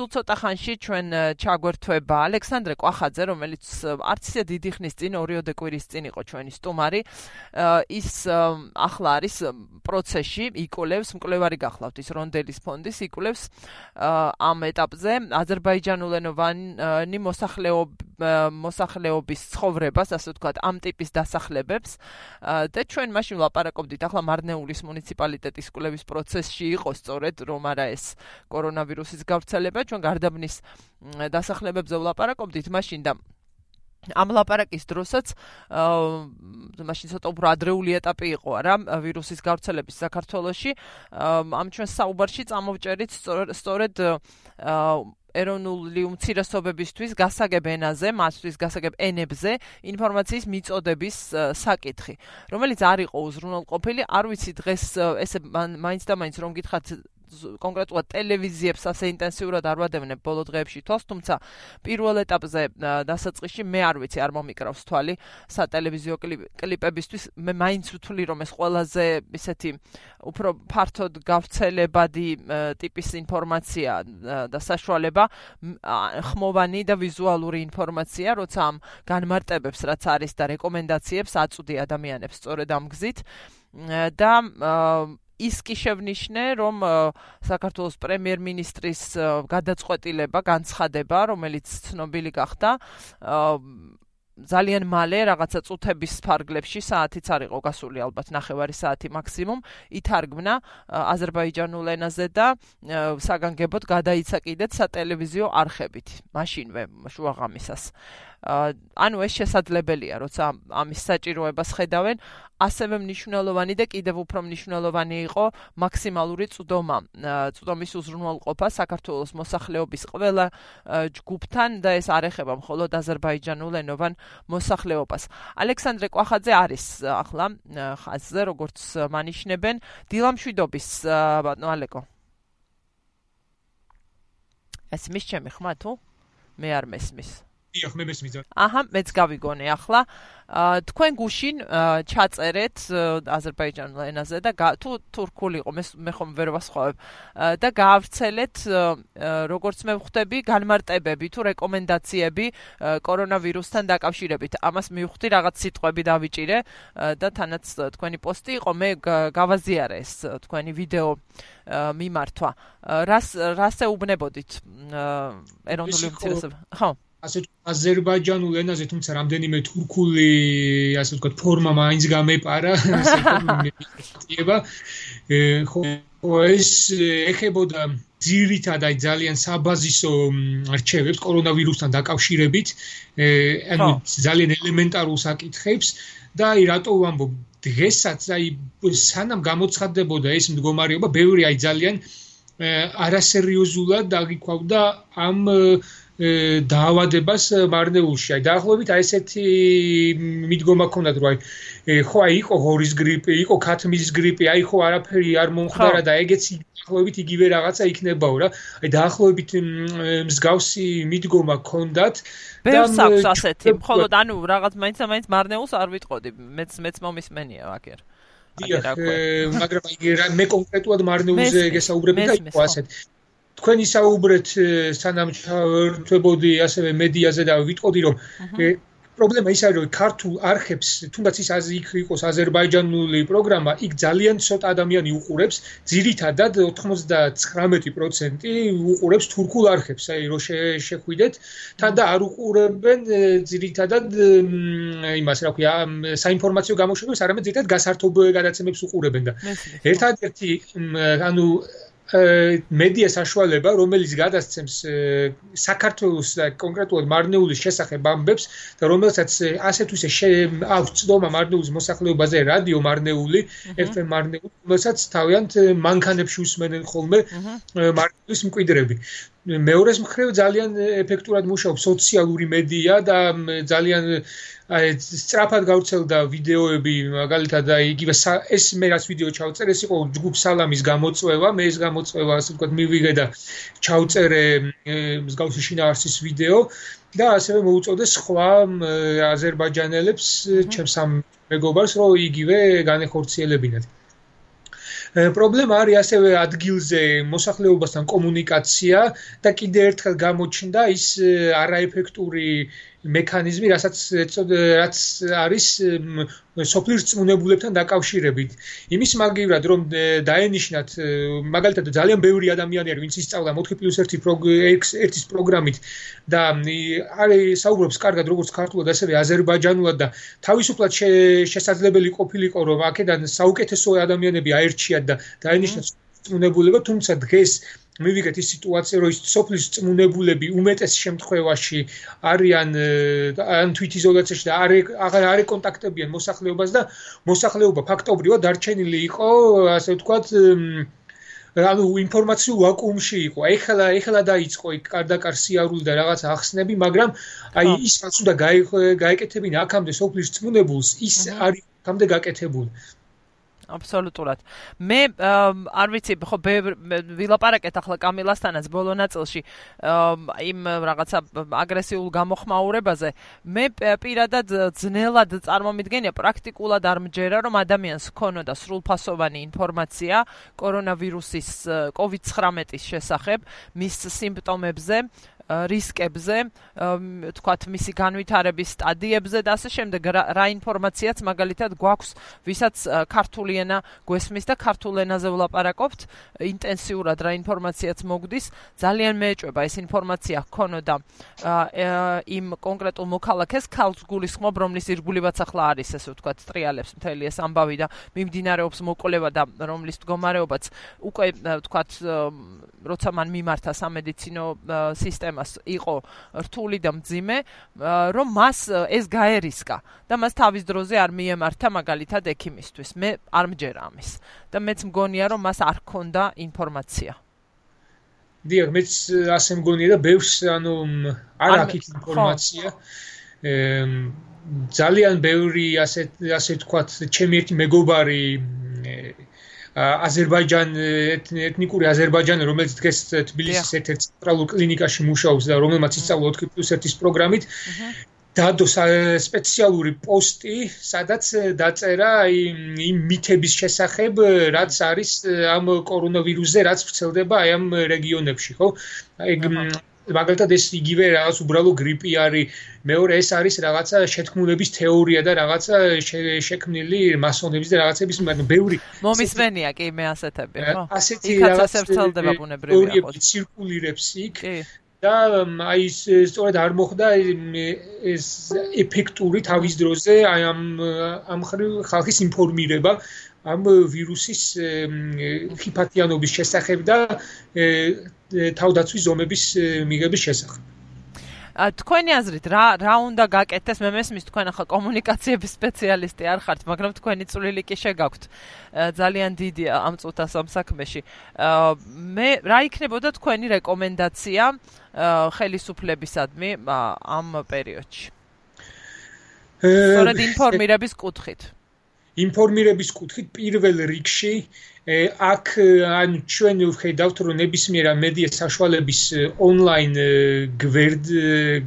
სულ ცოტა ხანში ჩვენ ჩაგვერთვება ალექსანდრე ყვახაძე, რომელიც არც ისე დიდი ხნის წინ ორიოდე კვირის წინ იყო ჩვენი სტუმარი. ის ახლა არის პროცესში, იკოლევს, მკვლევარი გახლავთ ის რონდელის ფონდის იკოლევს ამ ეტაპზე აზერბაიჯანულენოვანი მოსახლეობა მოსახლეობის ცხოვრებას, ასე ვთქვათ, ამ ტიპის დასახლებებს. და ჩვენ მაშინ ვლაპარაკობდით ახლა მარნეულის მუნიციპალიტეტის კვლევის პროცესში იყო სწორედ რომ არა ეს კორონავირუსის გავრცელება, ჩვენ გარდაბნის დასახლებებზე ვლაპარაკობდით მაშინ და ამ ლაპარაკის დროსაც მაშინ ცოტა უფრო ადრეული ეტაპი იყო რა ვირუსის გავრცელების საქართველოში. ამ ჩვენ საუბარში წამოვჭერით სწორედ ეროვნული უმცირესობებისთვის გასაგებ ენაზე, მათთვის გასაგებ ენებზე ინფორმაციის მიწოდების საკითხი, რომელიც არ იყო უზრუნველყოფილი, არ ვიცი დღეს ესე მაინც და მაინც რომ გითხრათ კონკრეტულად ტელევიზიებს ასე ინტენსიურად არ ვადევნებ ბოლო დღეებში თავს, თუმცა პირველ ეტაპზე დასაწყისში მე არ ვიცი, არ მომიკრავს თვალი სატელევიზიო კლიპებისთვის. მე მაინც ვთვლი, რომ ეს ყველაზე ისეთი უფრო ფართოდ გავრცელებადი ტიპის ინფორმაცია და საშუალება ხმოვანი და ვიზუალური ინფორმაცია, როცა ამ განმარტებებს რაც არის და რეკომენდაციებს აწვდი ადამიანებს სწორედ ამ გზით და ის კი შევნიშნე, რომ საქართველოს პრემიერ-მინისტრის გადაწყვეტილება, განცხადება, რომელიც ცნობილი გახდა, ძალიან მალე რაღაცა წუთების ფარგლებში საათიც არ იყო გასული ალბათ ნახევარი საათი მაქსიმუმ. ითარგმნა აზერბაიჯანულ ენაზე და საგანგებოდ გადაიცა კიდეც სატელევიზიო არხებით მაშინვე შუაღამისას ანუ ეს შესაძლებელია, როცა ამის საჭიროებას ხედავენ, ასევე მნიშვნელოვანი და კიდევ უფრო მნიშვნელოვანი იყო მაქსიმალური წვდომა, წვდომის უზრუნველყოფა საქართველოს მოსახლეობის ყველა ჯგუფთან და ეს არ ეხება მხოლოდ აზერბაიჯანულ ენოვან მოსახლეობას. ალექსანდრე ყვახაძე არის ახლა ხაზზე, როგორც მანიშნებენ, დილამშვიდობის ბატონო ალეკო. ეს მის ჩემი ხმა თუ მე არ მესმის. დიახ, მე მესმის. აჰა, მეც გავიგონე ახლა. თქვენ გუშინ ჩაწერეთ აზერბაიჯანულ ენაზე და თუ თურქული იყო მე მე ხომ ვერ ვასხოვებ და გაავრცელეთ როგორც მე ვხვდები განმარტებები თუ რეკომენდაციები კორონავირუსთან დაკავშირებით. ამას მივხვდი რაღაც სიტყვები დავიჭირე და თანაც თქვენი პოსტი იყო მე გავაზიარე ეს თქვენი ვიდეო მიმართვა. რას რას ეუბნებოდით ეროვნული უმცირესობა? ხო ასე აზერბაიჯანულ ენაზე თუმცა რამდენიმე თურქული ასე ვთქვათ ფორმა მაინც გამეპარა ესება ხო ეს ეხებოდა ძირითადად ძალიან საბაზისო არჩევებს კორონავირუსთან დაკავშირებით. ანუ ძალიან ელემენტარულ საკითხებს და აი რატო ვამბობ დღესაც აი სანამ გამოცხადდებოდა ეს მდგომარეობა ბევრი აი ძალიან არასერიოზულად დაგიქვავდა ამ დაავადებას მარნეულში. აი დაახლოებით აი ესეთი მიდგომა ქონდათ, რომ აი ხო აი იყო ღორის გრიპი, იყო ქათმის გრიპი, აი ხო არაფერი არ მომხდარა და ეგეც დაახლოებით იგივე რაღაცა იქნებაო რა. აი დაახლოებით მსგავსი მიდგომა ქონდათ და ბევრს ასეთი, მხოლოდ ანუ რაღაც მაინც მაინც მარნეულს არ ვიტყოდი. მეც მეც მომისმენია ვაკერ. დიახ, მაგრამ აი მე კონკრეტულად მარნეულზე გესაუბრები და იყო ასეთი. თქვენი საუბრეთ სანამ ჩავერთვებოდი ასევე მედიაზე და ვიტყოდი რომ პრობლემა ის არის რომ ქართულ არხებს თუნდაც ის აზი იქ იყოს აზერბაიჯანული პროგრამა იქ ძალიან ცოტა ადამიანი უყურებს ძირითადად 99% უყურებს თურქულ არხებს აი რო შეხვიდეთ თან და არ უყურებენ ძირითადად იმას რა ქვია საინფორმაციო გამოშვებას არამედ ძირითადად გასართობ გადაცემებს უყურებენ და ერთადერთი ანუ მედია საშუალება, რომელიც გადასცემს საქართველოს და კონკრეტულად მარნეულის შესახებ ამბებს და რომელსაც ასე თუ ისე აქვს ცდომა მარნეულის მოსახლეობაზე რადიო მარნეული, FM მარნეული, რომელსაც თავიანთ მანქანებში უსმენენ ხოლმე მარნეულის მკვიდრები. მეორეს მხრივ ძალიან ეფექტურად მუშაობს სოციალური მედია და ძალიან აი სწრაფად გავრცელდა ვიდეოები მაგალითად აი იგივე ეს მე რას ვიდეო ჩავწერე ეს იყო ჯგუფ სალამის გამოწვევა მე ეს გამოწვევა ასე ვთქვათ მივიღე და ჩავწერე მსგავსი შინაარსის ვიდეო და ასევე მოუწოდე სხვა აზერბაიჯანელებს ჩემს ამ მეგობარს რომ იგივე განეხორციელებინათ პრობლემა არის ასევე ადგილზე მოსახლეობასთან კომუნიკაცია და კიდე ერთხელ გამოჩნდა ის არაეფექტური მექანიზმი, რასაც რაც არის სოფლის წმუნებულებთან დაკავშირებით. იმის მაგივრად რომ დაენიშნათ მაგალითად ძალიან ბევრი ადამიანი არის, ვინც ისწავლა 4+1 ერთის პროგრამით და არის საუბრობს კარგად როგორც ქართულად, ასევე აზერბაიჯანულად და თავისუფლად შესაძლებელი ყოფილიყო რომ აქედან საუკეთესო ადამიანები აერჩიათ და დაენიშნათ წმუნებულება, თუმცა დღეს მივიგეთ ის სიტუაცია, რომ ის სოფლის წმუნებულები უმეტეს შემთხვევაში არიან ან თვითიზოლაციაში და არ აღარ არის კონტაქტებიან მოსახლეობას და მოსახლეობა ფაქტობრივად დარჩენილი იყო, ასე ვთქვათ, ანუ ინფორმაციულ ვაკუუმში იყო. ეხლა ეხლა დაიწყო იქ კარდაკარ სიარული და რაღაც ახსნები, მაგრამ აი ის რაც უნდა გაეკეთებინა აქამდე სოფლის წმუნებულს, ის არის აქამდე გაკეთებული. აბსოლუტურად. მე არ ვიცი, ხო ვილაპარაკეთ ახლა კამილასთანაც ბოლო ნაწილში იმ რაღაცა აგრესიულ გამოხმაურებაზე. მე პირადად ძნელად წარმომიდგენია პრაქტიკულად არ მჯერა რომ ადამიანს ქონოდა სრულფასოვანი ინფორმაცია კორონავირუსის COVID-19-ის შესახებ, მის სიმპტომებზე, რისკებზე, თქვათ მისი განვითარების სტადიებზე და ასე შემდეგ. რა ინფორმაციაც მაგალითად გვაქვს, ვისაც ქართული ენა გვესმის და ქართულ ენაზე ვლაპარაკობთ, ინტენსიურად რა ინფორმაციაც მოგდის, ძალიან მეეჭვება ეს ინფორმაცია ქონოდა იმ კონკრეტულ მოქალაქეს ქალს გულისხმობ, რომლის ირგულივაც ახლა არის, ესე ვთქვათ, ტრიალებს მთელი ეს ამბავი და მიმდინარეობს მოკოლება და რომლის მდგომარეობაც უკვე ვთქვათ, როცა მან მიმართა სამედიცინო სისტემა იმას იყო რთული და მძიმე, რომ მას ეს გაერისკა და მას თავის დროზე არ მიემართა მაგალითად ექიმისთვის. მე არ მჯერ ამის და მეც მგონია რომ მას არ ქონდა ინფორმაცია. დიახ, მეც ასე მგონია და ბევრს ანუ არ აქვს ინფორმაცია. ძალიან ბევრი ასე ასე თქვათ, ჩემი ერთი მეგობარი აზერბაიჯან ეთნიკური აზერბაიჯანი რომელიც დღეს თბილისის ერთ-ერთ ცენტრალურ კლინიკაში მუშაობს და რომელმაც ისწავლა 4+1-ის პროგრამით. დადო სპეციალური პოსტი სადაც დაწერა იმ მითების შესახებ რაც არის ამ კორონავირუსზე რაც ვრცელდება აი ამ რეგიონებში ხო? ეგ მაგალითად ეს იგივე რაღაც უბრალო გრიპი არის. მეორე ეს არის რაღაცა შეთქმულების თეორია და რაღაცა შექმნილი მასონების და რაღაცების მაგრამ ბევრი მომისმენია კი მე ასეთები ხო? ასეთი რაღაცა ვრცელდება ბუნებრივია ხო? ცირკულირებს იქ და აი სწორედ არ მოხდა ეს ეფექტური თავის დროზე აი ამ ამ ხალხის ინფორმირება ამ ვირუსის ჰიპათიანობის შესახებ და თავდაცვის ზომების მიღების შესახებ. ა თქვენი აზრით რა რა უნდა გაკეთდეს? მე მესმის თქვენ ახლა კომუნიკაციების სპეციალისტი არ ხართ მაგრამ თქვენი წვლილი კი შეგაქვთ. ძალიან დიდია ამ წუთას ამ საქმეში. მე რა იქნებოდა თქვენი რეკომენდაცია ხელისუფლებისადმი ამ პერიოდში? სწორედ ინფორმირების კუთხით. ინფორმირების კუთხით პირველ რიგში აქ ან ჩვენ ვხედავთ რომ ნებისმიერ მედია საშუალების ონლაინ გვერდ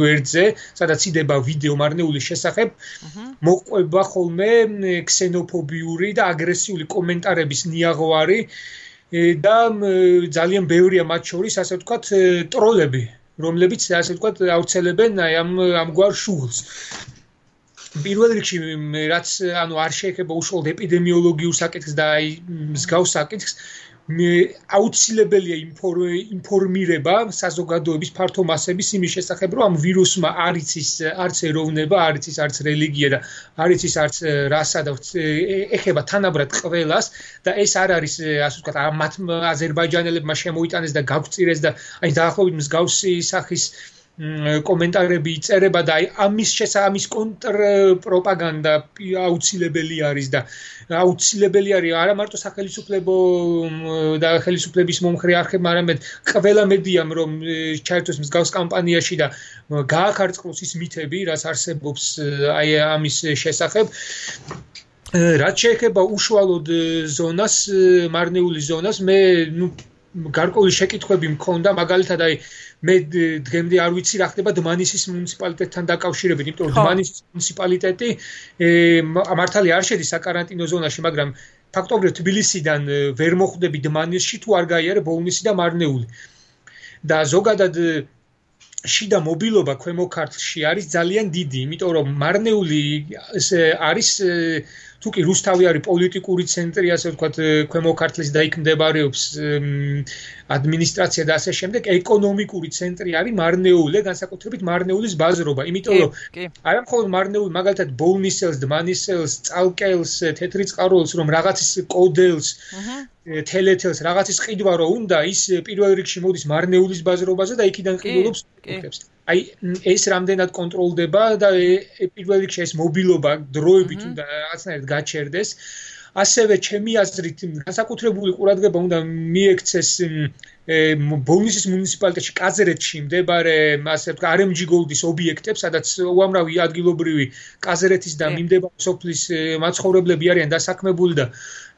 გვერდზე სადაც იდება ვიდეო მარნეულის შესახებ მოყვება ხოლმე ქსენოფობიური და აგრესიული კომენტარების ნიაღვარი და ძალიან ბევრია მათ შორის ასე ვთქვათ ტროლები რომლებიც ასე ვთქვათ აუცელებენ აი ამ ამგვარ შუღლს პირველ რიგში რაც ანუ არ შეიძლება უშუალოდ ეპიდემიოლოგიურ საკითხს და აი მსგავს საკითხს მე აუცილებელია ინფორმირება საზოგადოების ფართო მასების იმის შესახებ რომ ამ ვირუსმა არც ის არც ეროვნება არც ის არც რელიგია და არც ის არც რასა და ეხება თანაბრად ყველას და ეს არ არის ასე ვთქვათ მათ აზერბაიჯანელებმა შემოიტანეს და გაგვწირეს და აი დაახლოებით მსგავსი სახის კომენტარები იწერება და აი ამის შესამის კონტრ პროპაგანდა აუცილებელი არის და აუცილებელი არის არა მარტო სახელმწიფო და ხელისუფლების მომხრე არხებმა, არამედ ყველა მედიამ რომ ჩაერთოს მსგავს კამპანიაში და გაახარწყლოს ის მითები, რაც არსებობს აი ამის შესახებ. რაც შეეხება უშუალოდ ზონას, მარნეული ზონას, მე ნუ გარკვეული შეკითხვები მქონდა, მაგალითად აი მე დღემდე არ ვიცი რა ხდება დმანისის მუნიციპალიტეტთან დაკავშირებით, იმიტომ რომ დმანისის მუნიციპალიტეტი მართალი არ შედის საკარანტინო ზონაში, მაგრამ ფაქტობრივად თბილისიდან ვერ მოხვდები დმანისში თუ არ გაიარე ბოლნისი და მარნეული. და ზოგადად შიდა მობილობა ქვემო ქართლში არის ძალიან დიდი, იმიტომ რომ მარნეული არის თუ კი რუსთავი არის პოლიტიკური ცენტრი, ასე ვთქვათ, ქვემო ქართლის და იქ მდებარეობს ადმინისტრაცია და ასე შემდეგ, ეკონომიკური ცენტრი არის მარნეულე, განსაკუთრებით მარნეულის ბაზრობა, იმიტომ რომ არა მხოლოდ მარნეული, მაგალითად ბოლნისელს, დმანისელს, წალკელს, თეთრი წყაროელს, რომ რაღაცის კოდელს, თელეთელს რაღაცის ყიდვა რო უნდა, ის პირველ რიგში მოდის მარნეულის ბაზრობაზე და იქიდან ყიდულობს კუთებს. აი ეს რამდენად კონტროლდება და პირველ რიგში ეს მობილობა დროებით უნდა რაღაცნაირად გაჩერდეს. ასევე ჩემი აზრით განსაკუთრებული ყურადღება უნდა მიექცეს ბონისის მუნიციპალიტეტში კაზერეთში მდებარე ასე ვთქვა RMG Gold-ის ობიექტებს, სადაც უამრავი ადგილობრივი კაზერეთის და მიმდებარე სოფლის მაცხოვრებლები არიან დასაქმებული და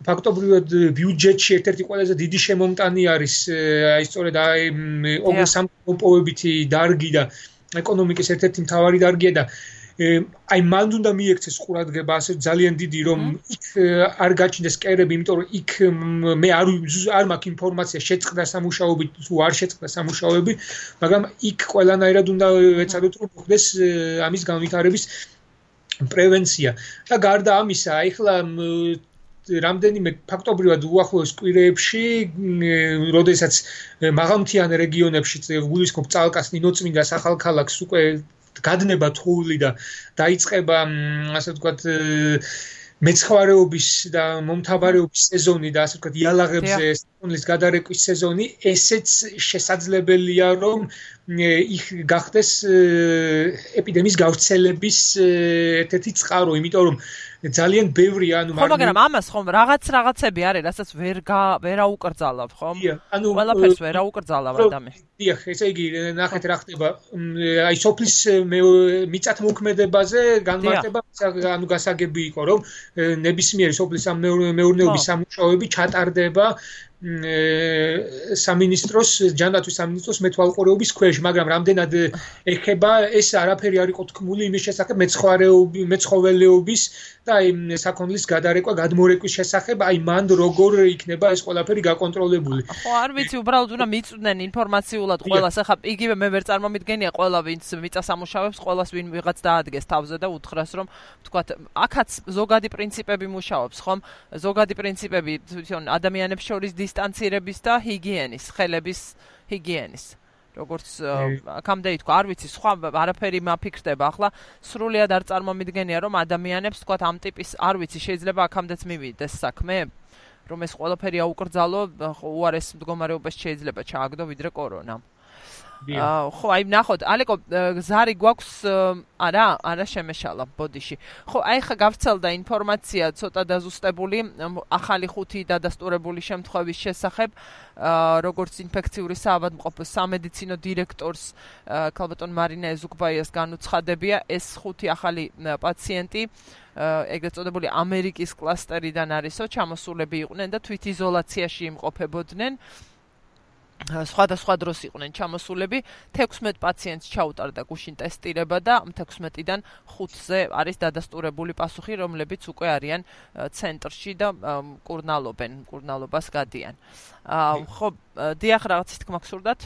ფაქტობრივად ბიუჯეტში ერთ-ერთი ყველაზე დიდი შემომტანი არის აი სწორედ აი ოგრესამპოებითი დარგი და ეკონომიკის ერთ-ერთი მთავარი დარგია და აი მანდ უნდა მიექცეს ყურადღება ასე ძალიან დიდი რომ იქ არ გაჩნდეს კერები, იმიტომ რომ იქ მე არ არ მაქვს ინფორმაცია შეწყდა სამუშაოები თუ არ შეწყდა სამუშაოები, მაგრამ იქ ყველანაირად უნდა ეცადოთ რომ მოხდეს ამის განვითარების პრევენცია. და გარდა ამისა, ახლა რამდენიმე ფაქტობრივად უახლოეს კვირეებში, როდესაც მაღალმთიან რეგიონებში გულისხმობ წალკას ნინოწმინდა სახალხალაკს უკვე გადნება თული და დაიწყება ასე ვთქვათ მეცხვარეობის და მომთაბარეობის სეზონი და ასე ვთქვათ იალაღებზე სეზონის გადარეკვის სეზონი ესეც შესაძლებელია რომ იქ გახდეს ეპიდემიის გავრცელების ერთ-ერთი წყარო იმიტომ რომ ძალიან ბევრია ანუ მაგრამ მაგრამ ამას ხომ რაღაც რაღაცები არის რასაც ვერ ვერ აუკრძალავ ხომ? ანუ ყველაფერს ვერ აუკრძალავ ადამე დიახ ესე იგი ნახეთ რა ხდება. აი სოფლის მიწათ მოქმედებაზე განმარტება ანუ გასაგები იყო რომ ნებისმიერი სოფლის მეურნეობის სამუშაოები ჩატარდება სამინისტროს ჯანდაცვის სამინისტროს მეთვალყურეობის ქვეშ, მაგრამ რამდენად ეხება ეს არაფერი არ იყო თქმული იმის შესახებ მეცხვარეობის მეცხოველეობის და აი საქონლის გადარეკვა გადმორეკვის შესახებ, აი მანდ როგორ იქნება ეს ყველაფერი გაკონტროლებული. ხო, არ ვიცი, უბრალოდ უნდა მიწვდნენ ინფორმაციულად ყველას, ახლა იგივე მე ვერ წარმომიდგენია ყველა ვინც მიწასამუშავებს, ყველას ვინ ვიღაც დაადგეს თავზე და უთხრას რომ თქვათ, აქაც ზოგადი პრინციპები მუშაობს, ხომ? ზოგადი პრინციპები თვითონ ადამიანებს შორის დისტანცირების და ჰიგიენის, ხელების ჰიგიენის. როგორც აქამდე ითქვა, არ ვიცი, სხვა არაფერი მაფიქრდება. ახლა სრულიად არ წარმომიდგენია, რომ ადამიანებს თქვა ამ ტიპის, არ ვიცი, შეიძლება აქამდეც მივიდეს საქმე, რომ ეს ყველაფერი აუკრძალო, უარეს მდგომარეობას შეიძლება ჩააგდო ვიდრე კორონა. ხო, აი ნახოთ, ალეკო ზარი გვაქვს არა, არა შემეშალა ბოდიში. ხო, აი ხა გავრცელდა ინფორმაცია ცოტა დაზუსტებული ახალი ხუთი დადასტურებული შემთხვევის შესახებ, როგორც ინფექციური საავადმყოფოს სამედიცინო დირექტორს ქალბატონ მარინა ეზუკბაიას განუცხადებია, ეს ხუთი ახალი პაციენტი ეგრეთ წოდებული ამერიკის კლასტერიდან არისო, ჩამოსულები იყვნენ და თვითიზოლაციაში იმყოფებოდნენ. სხვადასხვა დროს იყვნენ ჩამოსულები. 16 პაციენტს ჩაუტარდა გუშინ ტესტირება და 16-დან 5-ზე არის დადასტურებული პასუხი რომლებიც უკვე არიან ცენტრში და კურნალობენ კურნალობას გადიან. ხო დიახ რაღაცის თქმა გსურდათ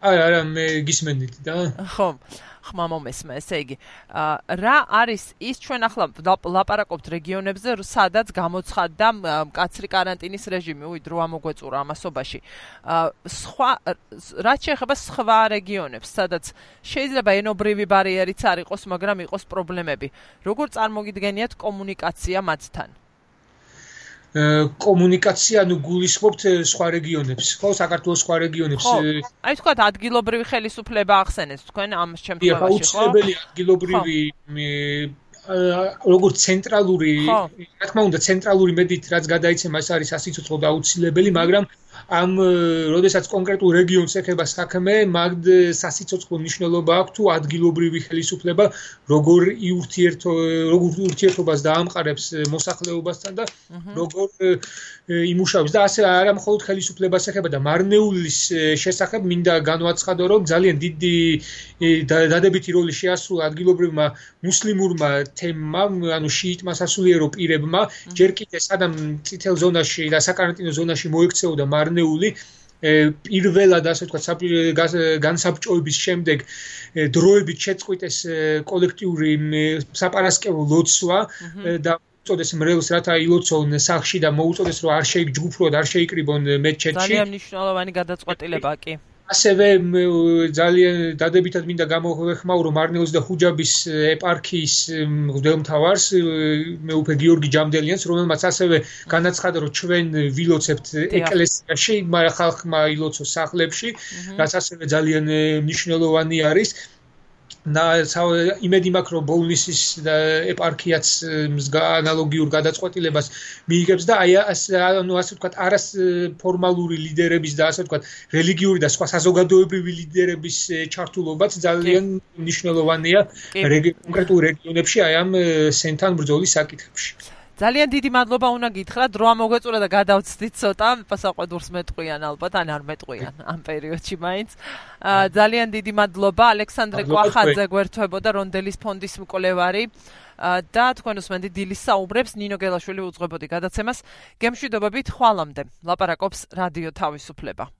არა, არა, მე გისმენდით და? ხომ. ხმა მომესმა, ესე იგი, რა არის ის ჩვენ ახლა ლაპარაკობთ რეგიონებზე, სადაც გამოცხადდა მკაცრი каранტინის რეჟიმი, უი დრო ამოგვეწურა ამასობაში. სხვა რაც შეეხება სხვა რეგიონებს, სადაც შეიძლება ენობრივი ბარიერიც არ იყოს, მაგრამ იყოს პრობლემები. როგორ წარმოგიდგენიათ კომუნიკაცია მათთან? კომუნიკაცია ნუ გულისხმობთ სხვა რეგიონებს, ხო, საქართველოს სხვა რეგიონებს. აი თქვა ადგილობრივი ხელისუფლება ახსენეთ თქვენ ამ შემთხვევაში, ხო? აუცილებელი ადგილობრივი როგორც ცენტრალური, რა თქმა უნდა, ცენტრალური მედით რაც გადაიცემა, ეს არის სასიცოცხლო და აუცილებელი, მაგრამ ამ როდესაც კონკრეტულ რეგიონს ეხება საქმე, მაგ სასიცოცხლო მნიშვნელობა აქვს თუ ადგილობრივი ხელისუფლება როგორ იურთიერთო როგორ ურთიერთობას დაამყარებს მოსახლეობასთან და როგორ იმუშავებს. და ასე არა მხოლოდ ხელისუფლებას ეხება და მარნეულის შესახებ მინდა განვაცხადო რომ ძალიან დიდი დადებითი როლი შეასრულა ადგილობრივმა მუსლიმურმა თემმა ანუ შიიტმა სასულიერო პირებმა. ჯერ კიდე სადამ წითელ ზონაში და საკარანტინო ზონაში მოექცეოდა მარნეული პირველად ასე ვთქვათ განსაბჭოების შემდეგ დროებით შეწყვიტეს კოლექტიური საპარასკევო ლოცვა და უწოდეს მრევლს რათა ილოცონ სახში და მოუწოდეს რომ არ შეიგჯგუფროთ არ შეიკრიბონ მეჩეთში. ძალიან მნიშვნელოვანი გადაწყვეტილება კი ასევე ძალიან დადებითად მინდა გამოხმაურო მარნეულის და ხუჯაბის ეპარქიის მღვდელმთავარს მეუფე გიორგი ჯამდელიანს რომელმაც ასევე განაცხადა რომ ჩვენ ვილოცებთ ეკლესიაში მაგრამ ხალხმა ილოცოს სახლებში რაც ასევე ძალიან მნიშვნელოვანი არის იმედი მაქვს რომ ბოულნისის ეპარქიაც ანალოგიურ გადაწყვეტილებას მიიღებს და აი ანუ ასე ვთქვათ არას ფორმალური ლიდერების და ასე ვთქვათ რელიგიური და სხვა საზოგადოებრივი ლიდერების ჩართულობაც ძალიან მნიშვნელოვანია კონკრეტულ რეგიონებში აი ამ სენთან ბრძოლის საკითხებში ძალიან დიდი მადლობა უნდა გითხრა დრო ამოგვეწურა და გადავცდით ცოტა. პასაყვედურს მეტყვიან ალბათ ან არ მეტყვიან ამ პერიოდში მაინც. ძალიან დიდი მადლობა. ალექსანდრე კვახაძე გვერდთვებოდა რონდელის ფონდის მკვლევარი. და თქვენ უსმენთ დილის საუბრებს ნინო გელაშვილი უძღვებოდი გადაცემას გემშვიდობებით ხვალამდე. ლაპარაკობს რადიო თავისუფლება